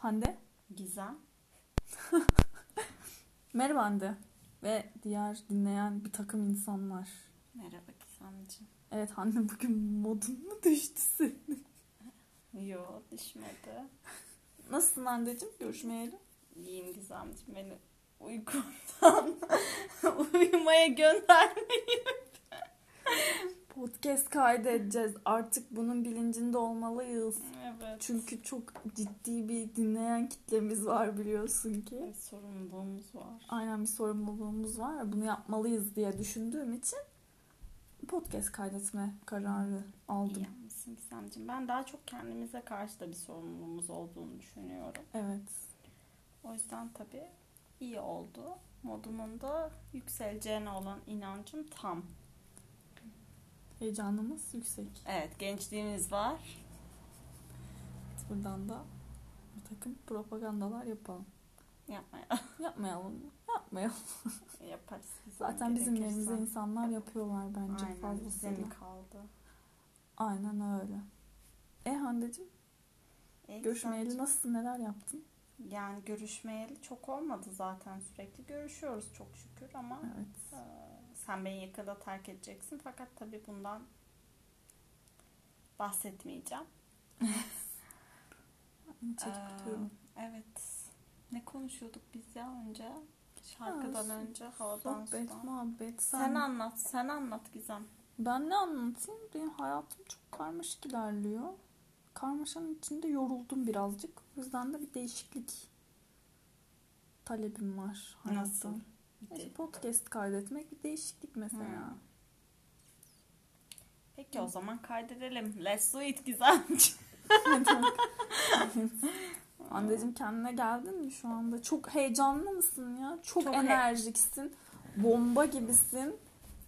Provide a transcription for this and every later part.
Hande. Gizem. Merhaba Hande. Ve diğer dinleyen bir takım insanlar. Merhaba Gizemciğim. Evet Hande bugün modun mu düştü senin? Yo düşmedi. Nasılsın Hande'cim? Görüşmeyeli. İyiyim Gizemciğim. Beni uykumdan uyumaya göndermeyin. Podcast kaydedeceğiz. Artık bunun bilincinde olmalıyız. Evet. Çünkü çok ciddi bir dinleyen kitlemiz var biliyorsun ki. Bir sorumluluğumuz var. Aynen bir sorumluluğumuz var. Bunu yapmalıyız diye düşündüğüm için podcast kaydetme kararı aldım. İyi yapmışsın Gizemciğim. Ben daha çok kendimize karşı da bir sorumluluğumuz olduğunu düşünüyorum. Evet. O yüzden tabii iyi oldu. Modumun da yükseleceğine olan inancım tam. Heyecanımız yüksek. Evet gençliğimiz var. Buradan da bir takım propagandalar yapalım. Yapmaya Yapmayalım mı? Yapmayalım. yaparız. Zaten bizim yerimize insanlar yapıyorlar bence Aynen fazlasıyla. mi kaldı? Aynen öyle. E Hande'cim İyi, görüşmeyeli güzel. nasılsın neler yaptın? Yani görüşmeyeli çok olmadı zaten sürekli görüşüyoruz çok şükür ama Evet. e, sen beni yakında terk edeceksin fakat tabii bundan bahsetmeyeceğim. Çok Ee, evet. Ne konuşuyorduk biz ya önce? Şarkıdan Ha, önce havadan Sohbet, sudan. muhabbet. Sen, Sen anlat, sen anlat Gizem. Ben ne anlatayım? Benim hayatım çok karmaşık ilerliyor. Karmaşanın içinde yoruldum birazcık. O yüzden de bir değişiklik talebim var hayattan. Nasıl? İşte podcast kaydetmek bir değişiklik mesela. Hmm. Peki o zaman kaydedelim. Let's do it Gizemciğim. Anneciğim kendine geldin mi şu anda? Çok heyecanlı mısın ya? Çok, Çok he- enerjiksin. Bomba gibisin.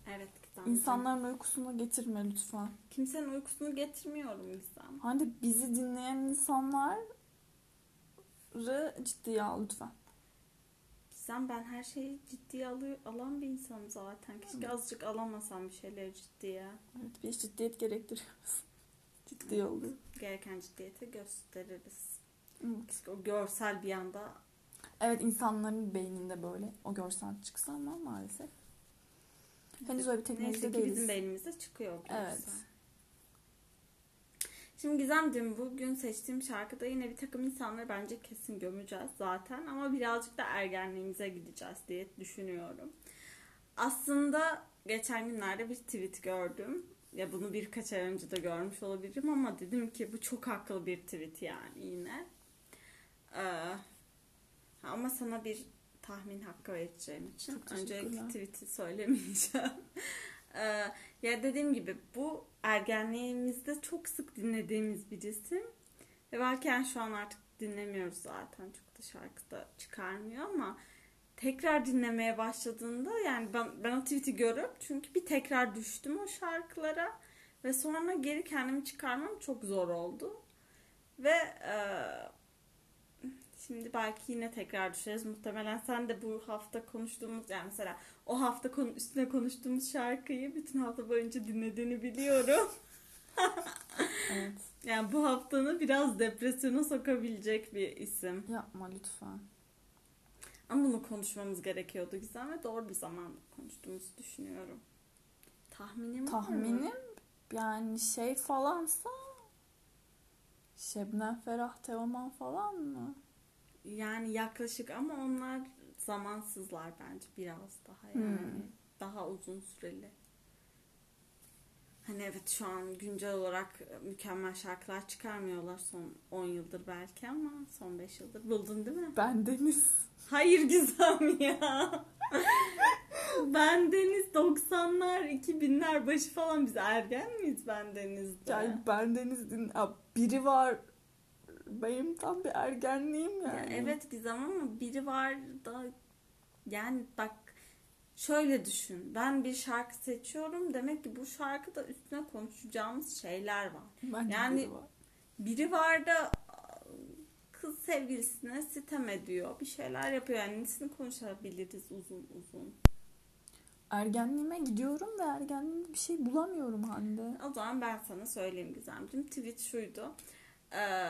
Evet Gizem. İnsanların uykusunu getirme lütfen. Kimsenin uykusunu getirmiyorum Gizem. Hani bizi dinleyen insanları ciddiye al lütfen. Gizem ben her şeyi ciddiye alıyor, alan bir insanım zaten. Keşke azıcık alamasam bir şeyleri ciddiye. Evet bir ciddiyet gerektiriyoruz. Ciddi oluyor. Gereken ciddiyeti gösteririz. Evet. Keşke o görsel bir anda Evet insanların beyninde böyle o görsel çıksa ama maalesef. Henüz öyle bir neyse teknolojide ki değiliz. bizim beynimizde çıkıyor o görsel. Şimdi Gizemciğim bugün seçtiğim şarkıda yine bir takım insanları bence kesin gömeceğiz zaten ama birazcık da ergenliğimize gideceğiz diye düşünüyorum. Aslında geçen günlerde bir tweet gördüm. Ya bunu birkaç ay önce de görmüş olabilirim ama dedim ki bu çok haklı bir tweet yani yine. Ee, ama sana bir tahmin hakkı vereceğim için öncelikle tweet'i söylemeyeceğim. Ee, ya dediğim gibi bu ergenliğimizde çok sık dinlediğimiz bir isim. Ve belki şu an artık dinlemiyoruz zaten. Çok da şarkı da çıkarmıyor ama tekrar dinlemeye başladığında yani ben, ben o tweet'i görüp çünkü bir tekrar düştüm o şarkılara ve sonra geri kendimi çıkarmam çok zor oldu. Ve e, şimdi belki yine tekrar düşeriz. Muhtemelen sen de bu hafta konuştuğumuz yani mesela o hafta konu, üstüne konuştuğumuz şarkıyı bütün hafta boyunca dinlediğini biliyorum. Evet. Yani bu haftanı biraz depresyona sokabilecek bir isim. Yapma lütfen. Ama bunu konuşmamız gerekiyordu Gizem ve doğru bir zamanda konuştuğumuzu düşünüyorum. Tahminim var mı? Tahminim yani şey falansa Şebnem Ferah Teoman falan mı? Yani yaklaşık ama onlar zamansızlar bence biraz daha yani. Hmm. Daha uzun süreli. Hani evet şu an güncel olarak mükemmel şarkılar çıkarmıyorlar son 10 yıldır belki ama son 5 yıldır. Buldun değil mi? Ben Deniz. Hayır Gizem ya. ben Deniz 90'lar 2000'ler başı falan biz ergen miyiz ben Deniz'de? Yani ben Deniz din ya biri var benim tam bir ergenliğim Ya yani. evet Gizem ama biri var da yani bak şöyle düşün. Ben bir şarkı seçiyorum. Demek ki bu şarkıda üstüne konuşacağımız şeyler var. Bence Yani- biri var. Biri var da kız sevgilisine sitem ediyor. Bir şeyler yapıyor. Yani nesini konuşabiliriz uzun uzun. Ergenliğime gidiyorum ve ergenliğimde bir şey bulamıyorum Hande. O zaman ben sana söyleyeyim Gizemciğim. Tweet şuydu. Ee,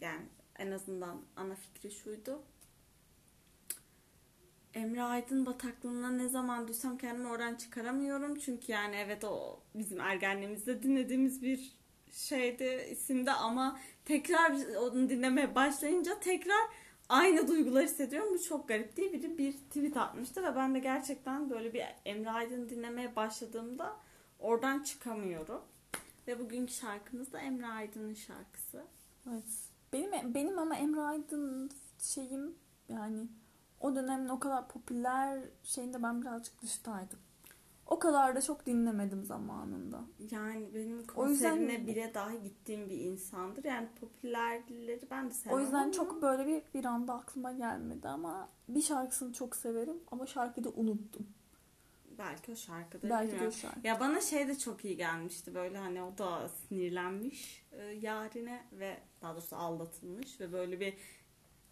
yani en azından ana fikri şuydu. Emre Aydın bataklığına ne zaman düşsem kendimi oradan çıkaramıyorum. Çünkü yani evet o bizim ergenliğimizde dinlediğimiz bir şeydi isimde ama tekrar onu dinlemeye başlayınca tekrar aynı duygular hissediyorum. Bu çok garip diye biri bir tweet atmıştı ve ben de gerçekten böyle bir Emre Aydın dinlemeye başladığımda oradan çıkamıyorum. Ve bugünkü şarkımız da Emre Aydın'ın şarkısı. Evet. Benim benim ama Emre Aydın şeyim yani o dönemin o kadar popüler şeyinde ben birazcık dıştaydım. O kadar da çok dinlemedim zamanında. Yani benim O yüzden- konserine bile dahi gittiğim bir insandır. Yani popülerleri ben de sevmem O yüzden ama çok böyle bir bir anda aklıma gelmedi ama bir şarkısını çok severim ama şarkıyı da unuttum. Belki o şarkıda Belki de o şarkı. Ya bana şey de çok iyi gelmişti böyle hani o da sinirlenmiş e, yarine ve daha doğrusu aldatılmış ve böyle bir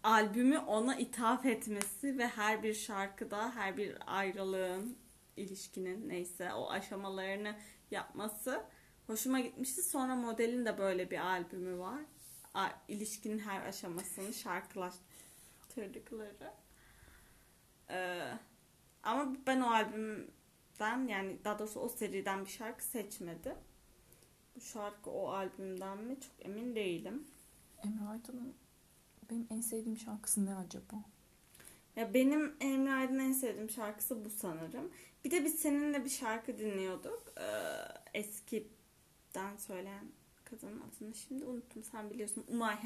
albümü ona ithaf etmesi ve her bir şarkıda her bir ayrılığın ilişkinin neyse o aşamalarını yapması hoşuma gitmişti. Sonra modelin de böyle bir albümü var. A- ilişkinin her aşamasını şarkılaştırdıkları. Ee, ama ben o albümden yani daha doğrusu o seriden bir şarkı seçmedim. Bu şarkı o albümden mi çok emin değilim. Emre Aydın'ın benim en sevdiğim şarkısı ne acaba? Ya benim Emre Aydın'ın en sevdiğim şarkısı bu sanırım. Bir de biz seninle bir şarkı dinliyorduk. Ee, eskiden söyleyen kadının adını şimdi unuttum. Sen biliyorsun. Umay.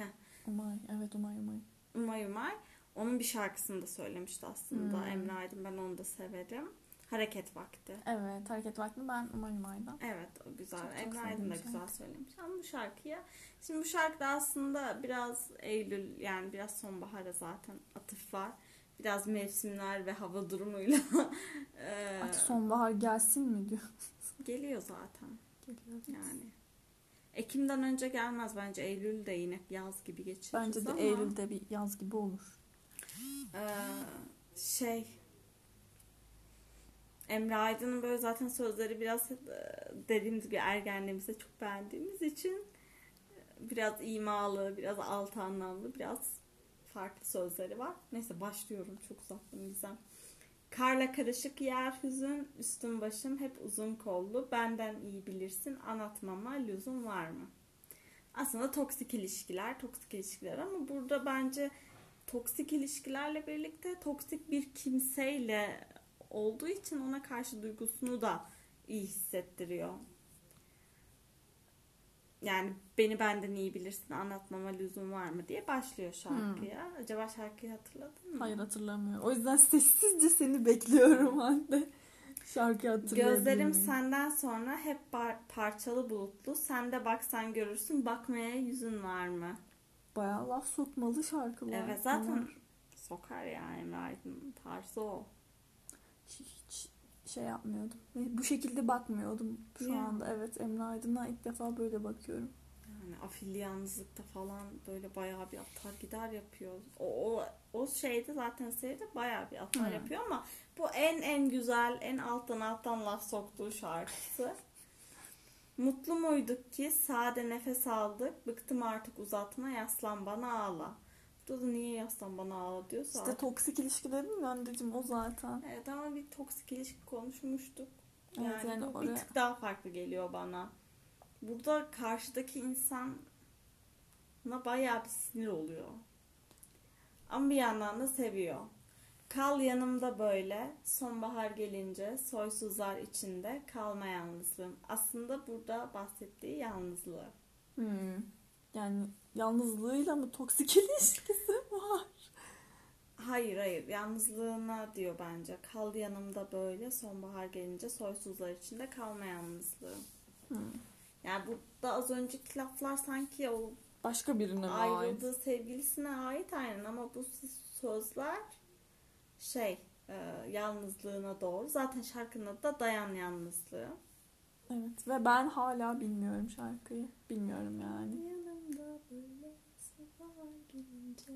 Umay. Evet Umay Umay. Umay Umay. Onun bir şarkısını da söylemişti aslında Hmm. Emre Aydın. Ben onu da severim. Hareket Vakti. Evet Hareket Vakti ben Umay Umay'dan. Evet o güzel. Çok çok Emre Aydın da sevdiğim güzel söylemiş. Ama bu şarkıya şimdi bu şarkıda aslında biraz Eylül yani biraz sonbahara zaten atıf var. Biraz mevsimler ve hava durumuyla eee, Artık sonbahar gelsin mi diyor. geliyor zaten Geliyor. yani. Ekim'den önce gelmez bence. Eylül de yine yaz gibi geçiririz Bence de ama, Eylül'de bir yaz gibi olur. Eee, şey Emre Aydın'ın böyle zaten sözleri biraz e, dediğimiz gibi ergenliğimizde çok beğendiğimiz için e, biraz imalı, biraz alt anlamlı, biraz farklı sözleri var. Neyse başlıyorum. Çok uzattım Gizem. Karla karışık yer hüzün, üstüm başım hep uzun kollu. Benden iyi bilirsin, anlatmama lüzum var mı? Aslında toksik ilişkiler, toksik ilişkiler ama burada bence toksik ilişkilerle birlikte toksik bir kimseyle olduğu için ona karşı duygusunu da iyi hissettiriyor. Yani beni benden iyi bilirsin anlatmama lüzum var mı diye başlıyor şarkıya. Acaba şarkıyı hatırladın mı? Hayır hatırlamıyorum. O yüzden sessizce seni bekliyorum Hande. Şarkı hatırlayabilir Gözlerim senden sonra hep parçalı bulutlu. Sen de baksan görürsün bakmaya yüzün var mı? Bayağı laf sokmalı şarkılar. Evet zaten Bunlar sokar ya Emre Aydın tarzı o. Hiç, şey yapmıyordum. Ve Bu şekilde bakmıyordum şu Ya. anda. Evet Emre Aydın'a ilk defa böyle bakıyorum. Yani afilli yalnızlıkta falan böyle bayağı bir atar gider yapıyor. O, o, o şeyde zaten seride bayağı bir atar Hı. yapıyor ama bu en en güzel, en alttan alttan laf soktuğu şarkısı. Mutlu muyduk ki sade nefes aldık. Bıktım artık uzatma yaslan bana ağla. Burada da niye yaslan bana ağla diyorsa. İşte toksik ilişki dedim ya anneciğim o zaten. Evet ama bir toksik ilişki konuşmuştuk. Evet, Yani, yani bu oraya- bir tık daha farklı geliyor bana. Burada karşıdaki insana bayağı bir sinir oluyor. Ama bir yandan da seviyor. Kal yanımda böyle, sonbahar gelince soysuzlar içinde kalma yalnızlığım. Aslında burada bahsettiği yalnızlığı. Hmm. Yani yalnızlığıyla mı toksik ilişkisi var? Hayır hayır yalnızlığına diyor bence. Kal yanımda böyle, sonbahar gelince soysuzlar içinde kalma yalnızlığım. Hmm. Yani burada az önceki laflar sanki o Başka birine mi ait? ayrıldığı sevgilisine ait aynen ama bu sözler şey e, yalnızlığına doğru. Zaten şarkının adı da Dayan Yalnızlığı. Evet ve ben hala bilmiyorum şarkıyı. Bilmiyorum yani. Yanımda böyle sabahlar gelince.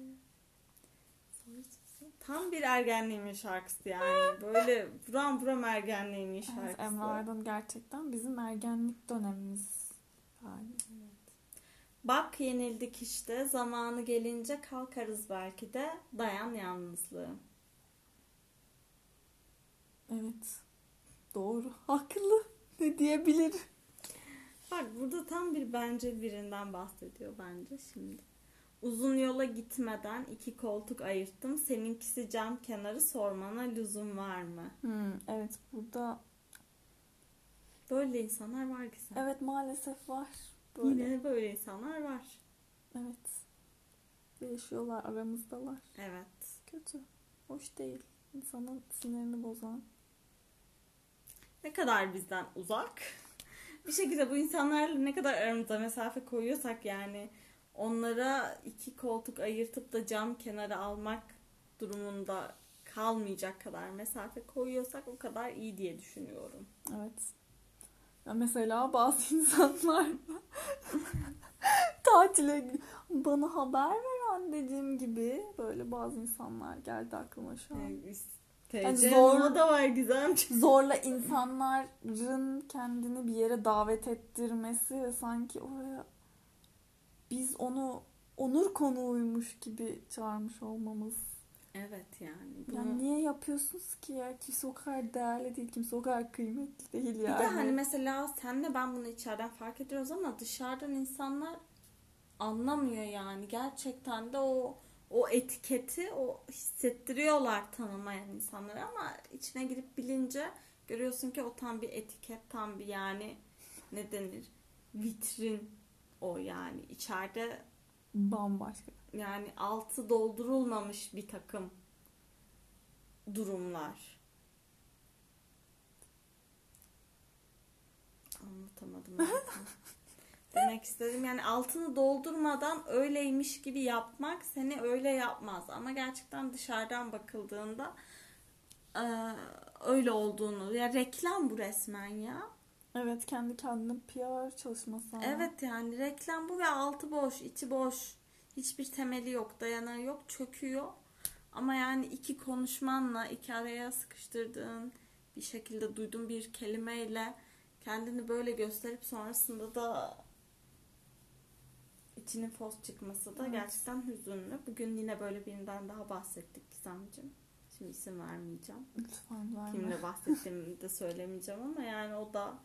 Tam bir ergenliğimin şarkısı yani. Böyle buram buram ergenliğimin Evet, şarkısı. Emre Aydın gerçekten bizim ergenlik dönemimiz. Yani. Bak yenildik işte. Zamanı gelince kalkarız belki de. Dayan yalnızlığı. Evet. Doğru. Haklı. Ne diyebilirim? Bak burada tam bir bence birinden bahsediyor bence şimdi. Uzun yola gitmeden iki koltuk ayırttım. Seninkisi cam kenarı sormana lüzum var mı? Hmm, evet burada Böyle insanlar var ki sen. evet maalesef var. Böyle. Yine böyle insanlar var. Evet. Yaşıyorlar aramızdalar. Evet. Kötü. Hoş değil. İnsanın sinirini bozan. Ne kadar bizden uzak. Bir şekilde bu insanlarla ne kadar aramıza mesafe koyuyorsak yani onlara iki koltuk ayırtıp da cam kenara almak durumunda kalmayacak kadar mesafe koyuyorsak o kadar iyi diye düşünüyorum. Evet. Ya mesela bazı insanlar tatile bana haber ver anneciğim gibi böyle bazı insanlar geldi aklıma şu an. TC Yani zor- zor... da var Gizem. Zorla insanların kendini bir yere davet ettirmesi sanki oraya biz onu onur konuğuymuş gibi çağırmış olmamız. Evet yani. Bunu... Yani niye yapıyorsunuz ki ya? Kimse o kadar değerli değil, kimse o kadar kıymetli değil Bir yani. de hani mesela senle ben bunu içeriden fark ediyoruz ama dışarıdan insanlar anlamıyor yani. Gerçekten de o o etiketi o hissettiriyorlar tanımayan insanlara ama içine girip bilince görüyorsun ki o tam bir etiket, tam bir yani ne denir? Vitrin o yani. içeride Bambaşka. yani altı doldurulmamış bir takım durumlar. Anlatamadım. Demek istedim yani altını doldurmadan öyleymiş gibi yapmak seni öyle yapmaz. Ama gerçekten dışarıdan bakıldığında eee, öyle olduğunu ya reklam bu resmen ya. Evet kendi kendine PR çalışması. ama. Evet yani reklam bu ve altı boş, içi boş. Hiçbir temeli yok, dayanağı yok, çöküyor. Ama yani iki konuşmanla, iki araya sıkıştırdığın bir şekilde duyduğun bir kelimeyle kendini böyle gösterip sonrasında da içinin fos çıkması da Evet. gerçekten hüzünlü. Bugün yine böyle birinden daha bahsettik Gizemciğim. Şimdi isim vermeyeceğim. Lütfen verme. Kimle bahsettiğimi de söylemeyeceğim ama yani o da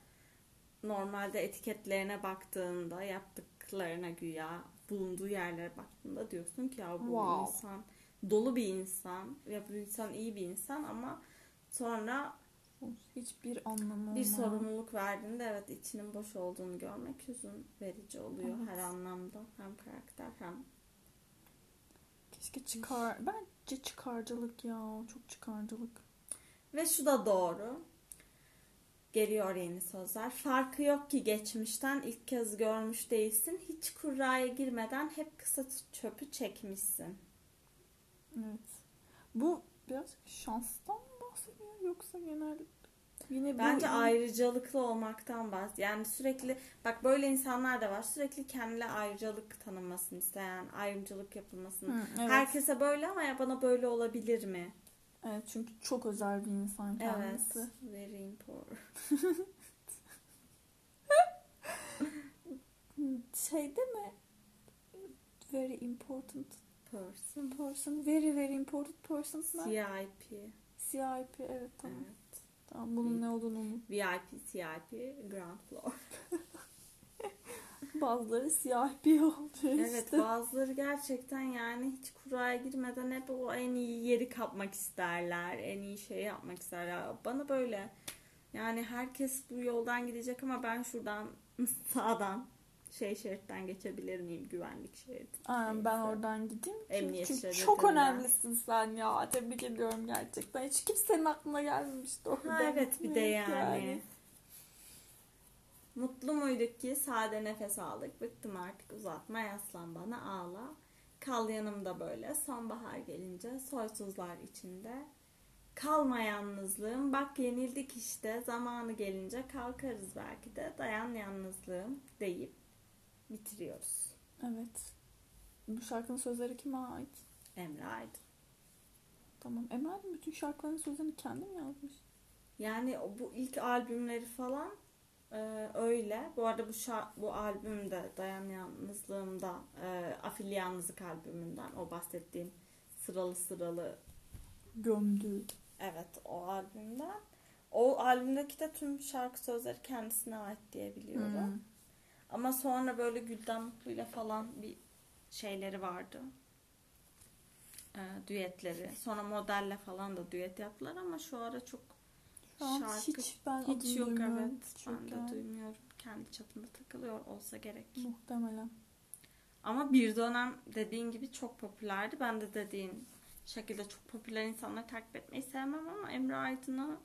normalde etiketlerine baktığında yaptıklarına güya bulunduğu yerlere baktığında diyorsun ki ya bu Wow. insan dolu bir insan ya bu insan iyi bir insan ama sonra Hiçbir anlamı bir sorumluluk verdiğinde evet içinin boş olduğunu görmek hüzün verici oluyor Evet. her anlamda hem karakter hem Keşke çıkar. Bence çıkarcılık ya. Çok çıkarcılık. Ve şu da doğru. Geliyor yeni sözler. Farkı yok ki geçmişten ilk kez görmüş değilsin. Hiç kurraya girmeden hep kısa çöpü çekmişsin. Evet. Bu biraz şanstan mı bahsediyor yoksa genel yine bu Bence ayrıcalıklı olmaktan bahs. Yani sürekli bak böyle insanlar da var. Sürekli kendine ayrıcalık tanınmasını isteyen, ayrımcılık yapılmasını. Hı, evet. Herkese böyle ama ya bana böyle olabilir mi? Evet çünkü çok özel bir insan kendisi. Evet. Very important. Şeyde mi? Very important Person. person. Very very important person. CIP. CIP evet tamam. Evet. Tamam bunun ne olduğunu unut. VIP, CIP, ground floor. Bazıları CIP oluyor Evet işte. bazıları gerçekten yani hiç kuraya girmeden hep o en iyi yeri kapmak isterler. En iyi şeyi yapmak isterler. Bana böyle yani herkes bu yoldan gidecek ama ben şuradan sağdan şey şeritten geçebilir miyim güvenlik şeridi. Aynen ben oradan gideyim. Emniyet çünkü şeritinden. çok önemlisin sen ya. Tebrik ediyorum gerçekten. Hiç kimsenin aklına gelmemişti o. Ha, evet bir de yani. Mutlu muyduk ki sade nefes aldık. Bıktım artık uzatma yaslan bana ağla. Kal yanımda böyle sonbahar gelince soysuzlar içinde. Kalma yalnızlığım bak yenildik işte zamanı gelince kalkarız belki de dayan yalnızlığım deyip bitiriyoruz. Evet. Bu şarkının sözleri kime ait? Emre Aydın. Tamam. Emel bütün şarkıların sözlerini kendi mi yazmış? Yani bu ilk albümleri falan Ee, öyle. Bu arada bu şa- bu albümde Dayan Yalnızlığımda e, Afilli Yalnızlık albümünden o bahsettiğim sıralı sıralı Gömdü. evet o albümden. O albümdeki de tüm şarkı sözleri kendisine ait diye biliyorum. Hmm. Ama sonra böyle Gülden Mutlu'yla falan bir şeyleri vardı. Ee, düetleri. Sonra modelle falan da düet yaptılar ama şu ara çok şarkı hiç ben hiç yok evet. Hiç ben de yani. duymuyorum. Kendi çapında takılıyor olsa gerek. Muhtemelen. Ama bir dönem dediğin gibi çok popülerdi. Ben de dediğin şekilde çok popüler insanları takip etmeyi sevmem ama Emre Aydın'ı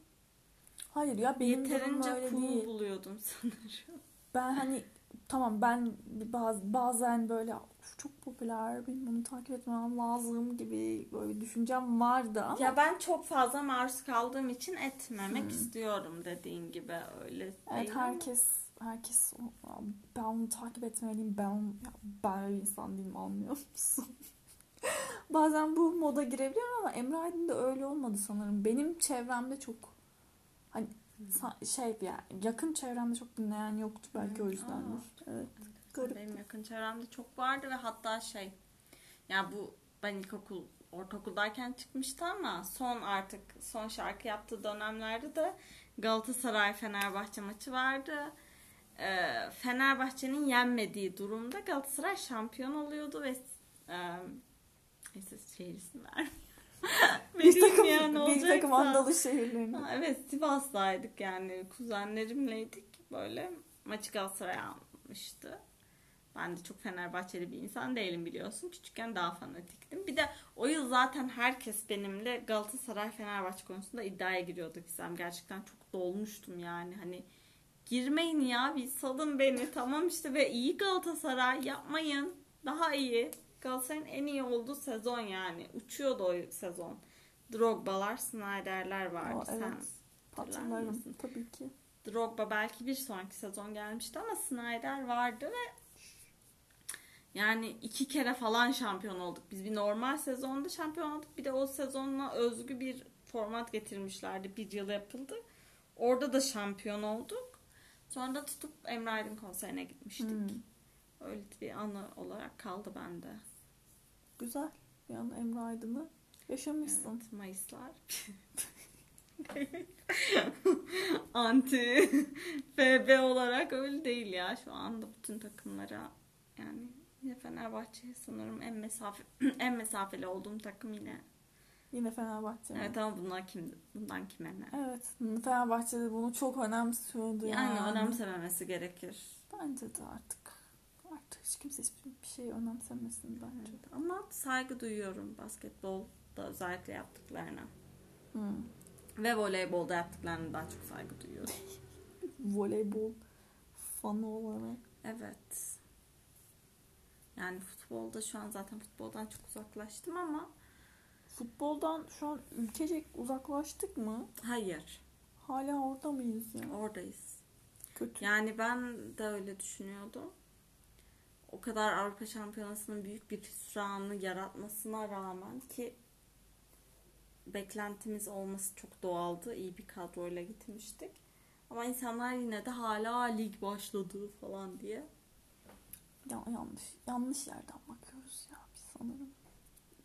Hayır ya benim yeterince öyle cool değil. buluyordum sanırım. Ben hani tamam ben baz, bazen böyle "Of, çok popüler benim bunu takip etmem lazım gibi böyle bir düşüncem vardı ama Ya ben çok fazla maruz kaldığım için etmemek Hmm. istiyorum dediğin gibi öyle evet ama- herkes herkes "Aa, ben onu takip etmeliyim ben ben öyle insan değilim anlıyor musun? Bazen bu moda girebiliyorum ama Emre Aydın da öyle olmadı sanırım. Benim çevremde çok hani sa- şey yani yakın çevremde çok dinleyen yoktu belki o yüzdendir. Evet. Garip. Benim yakın çevremde çok vardı ve hatta şey ya bu ben ilkokul ortaokuldayken çıkmıştı ama son artık son şarkı yaptığı dönemlerde de Galatasaray Fenerbahçe maçı vardı. Ee, Fenerbahçe'nin yenmediği durumda Galatasaray şampiyon oluyordu ve e, neyse şehir isim vermeyeyim. Bir takım, Bilmeyen bir olacaksa- takım Anadolu şehirlerinde. Ha, evet Sivas'taydık yani kuzenlerimleydik böyle maçı Galatasaray almıştı. Ben de çok Fenerbahçeli bir insan değilim biliyorsun. Küçükken daha fanatiktim. Bir de o yıl zaten herkes benimle Galatasaray Fenerbahçe konusunda iddiaya giriyordu Gizem. Gerçekten çok dolmuştum yani. Hani girmeyin ya bir salın beni tamam işte ve iyi Galatasaray yapmayın. Daha iyi. Galatasaray'ın en iyi olduğu sezon yani. Uçuyordu o sezon. Drogba'lar, Snyder'ler vardı. Aa, Sen evet. Hatırlarım hatırlar tabii ki. Drogba belki bir sonraki sezon gelmişti ama Snyder vardı ve yani iki kere falan şampiyon olduk. Biz bir normal sezonda şampiyon olduk. Bir de o sezonla özgü bir format getirmişlerdi. Bir yıl yapıldı. Orada da şampiyon olduk. Sonra da tutup Emre Aydın konserine gitmiştik. Hmm. Öyle bir anı olarak kaldı bende. Güzel. Bir an Emre Aydın'ı yaşamışsın. Evet, Mayıslar. Anti FB olarak öyle değil ya. Şu anda bütün takımlara yani yine Fenerbahçe sanırım en mesafe en mesafeli olduğum takım yine. Yine Fenerbahçe. mi? Evet ama bunlar kim bundan kime ne? Evet. Fenerbahçe de bunu çok önemsiyordu yani. Yani önemsememesi gerekir. Bence de artık. Hiç kimse hiçbir bir şey önemsemesin bence. Evet, Ama saygı duyuyorum basketbolda özellikle yaptıklarına. Hmm. Ve voleybolda yaptıklarına daha çok saygı duyuyorum. Voleybol fanı olarak. Evet. Yani futbolda şu an zaten futboldan çok uzaklaştım ama Futboldan şu an ülkecek uzaklaştık mı? hayır. Hala orada mıyız ya? Oradayız. Kötü. Yani ben de öyle düşünüyordum. O kadar Avrupa Şampiyonası'nın büyük bir hüsranı yaratmasına rağmen ki beklentimiz olması çok doğaldı. İyi bir kadroyla gitmiştik. Ama insanlar yine de hala lig başladı falan diye. Ya, yanlış. Yanlış yerden bakıyoruz ya biz sanırım.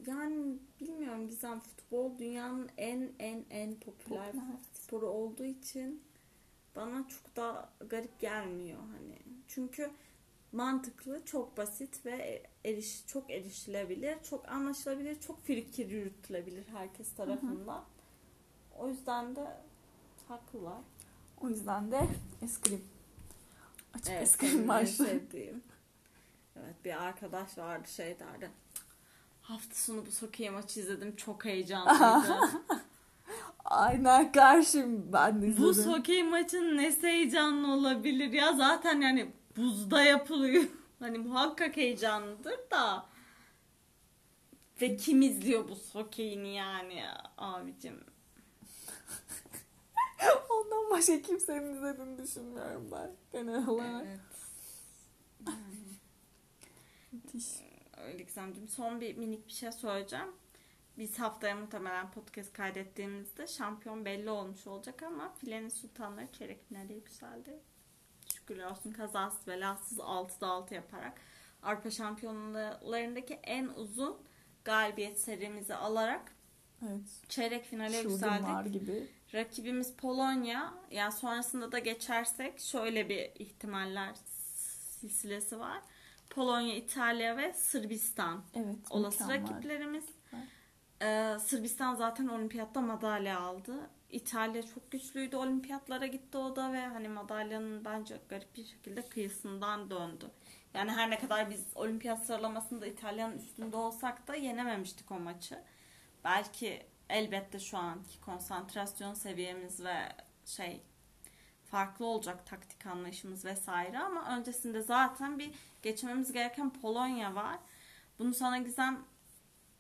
Yani bilmiyorum Gizem futbol dünyanın en en en popüler Popüler. sporu olduğu için bana çok da garip gelmiyor hani. Çünkü mantıklı, çok basit ve eriş çok erişilebilir, çok anlaşılabilir, çok fikir yürütülebilir herkes tarafından. O yüzden de haklılar. O yüzden de eskrim. Açık Evet, eskrim başlığı. sevdiğim. Evet bir arkadaş vardı şey derdi. Hafta sonu bu Sokey maçı izledim çok heyecanlıydı. Aynen karşım ben de Bu izledim. hokey maçın ne heyecanlı olabilir ya zaten yani buzda yapılıyor. Hani muhakkak heyecanlıdır da. Ve kim izliyor bu hokeyini yani ya abicim. Ondan başka kimsenin izlediğini düşünmüyorum ben genel olarak. Evet. Müthiş. Öyle Gizemciğim. Son bir minik bir şey söyleyeceğim. Biz haftaya muhtemelen podcast kaydettiğimizde şampiyon belli olmuş olacak ama filenin sultanları çeyrek finale yükseldi. Şükürler olsun kazasız belasız 6'da 6 yaparak Avrupa Şampiyonlarındaki en uzun galibiyet serimizi alarak Evet. çeyrek finale Çılgınlar yükseldik. gibi. Rakibimiz Polonya. Yani sonrasında da geçersek şöyle bir ihtimaller silsilesi var. Polonya, İtalya ve Sırbistan Evet. olası rakiplerimiz. Ee, Sırbistan zaten olimpiyatta madalya aldı. İtalya çok güçlüydü. Olimpiyatlara gitti o da ve hani madalyanın bence garip bir şekilde kıyısından döndü. Yani her ne kadar biz olimpiyat sıralamasında İtalya'nın üstünde olsak da yenememiştik o maçı. Belki elbette şu anki konsantrasyon seviyemiz ve şey farklı olacak taktik anlayışımız vesaire ama öncesinde zaten bir geçmemiz gereken Polonya var. Bunu sana Gizem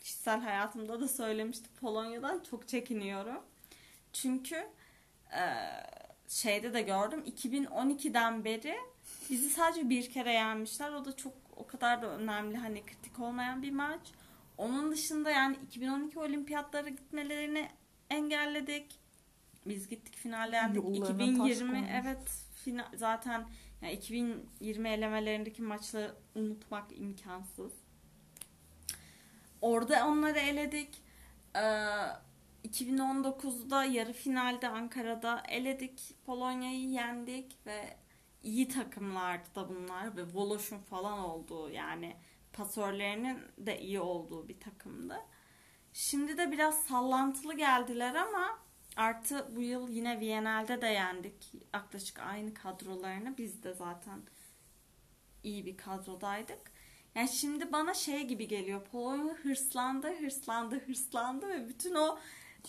kişisel hayatımda da söylemişti. Polonya'dan çok çekiniyorum. Çünkü e, şeyde de gördüm 2012'den beri bizi sadece bir kere yenmişler. O da çok o kadar da önemli hani kritik olmayan bir maç. Onun dışında yani 2012 olimpiyatlara gitmelerini engelledik. Biz gittik yendik. Taş 2020 koymuş. evet final, zaten yani 2020 elemelerindeki maçları unutmak imkansız. Orada onları eledik. Ee, 2019'da yarı finalde Ankara'da eledik. Polonya'yı yendik ve iyi takımlardı da bunlar ve Voloş'un falan olduğu yani pasörlerinin de iyi olduğu bir takımdı. Şimdi de biraz sallantılı geldiler ama artı bu yıl yine Viyana'da de yendik. Yaklaşık aynı kadrolarını. Biz de zaten iyi bir kadrodaydık. Yani şimdi bana şey gibi geliyor. Polonya hırslandı, hırslandı, hırslandı ve bütün o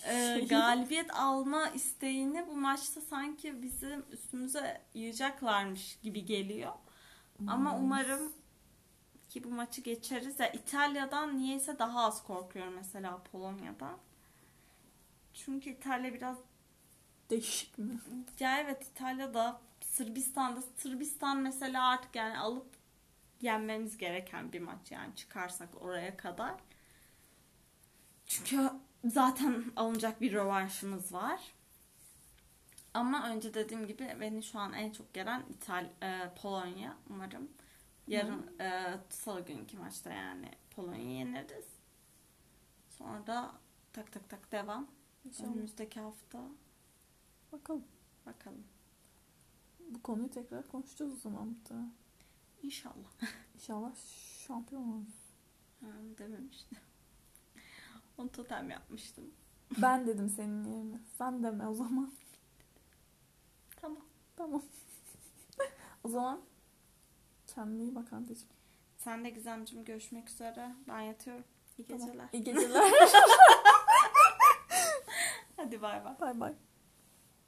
e, galibiyet alma isteğini bu maçta sanki bizim üstümüze yiyeceklarmış gibi geliyor. Ama umarım ki bu maçı geçeriz. Ya İtalya'dan niyeyse daha az korkuyorum mesela Polonya'dan. Çünkü İtalya biraz Değişik mi? ya evet İtalya'da Sırbistan'da Sırbistan mesela artık yani alıp yenmemiz gereken bir maç yani çıkarsak oraya kadar. Çünkü zaten alınacak bir rövanşımız var. Ama önce dediğim gibi beni şu an en çok gelen İtal e, Polonya umarım. Yarın e, salı günkü maçta yani Polonya'yı yeneriz. Sonra da tak tak tak devam. İnşallah. Önümüzdeki hafta Bakalım. bakalım. Bu konuyu tekrar konuşacağız o zaman muhtemelen. İnşallah. İnşallah şampiyon oluruz. Ha, dememiştim. Onu totem yapmıştım. Ben dedim senin yerine. Sen deme o zaman. Tamam. Tamam. o zaman kendine iyi bak anneciğim. Sen de Gizemciğim görüşmek üzere. Ben yatıyorum. İyi Tamam. geceler. İyi geceler. Hadi bay bay. bay bay.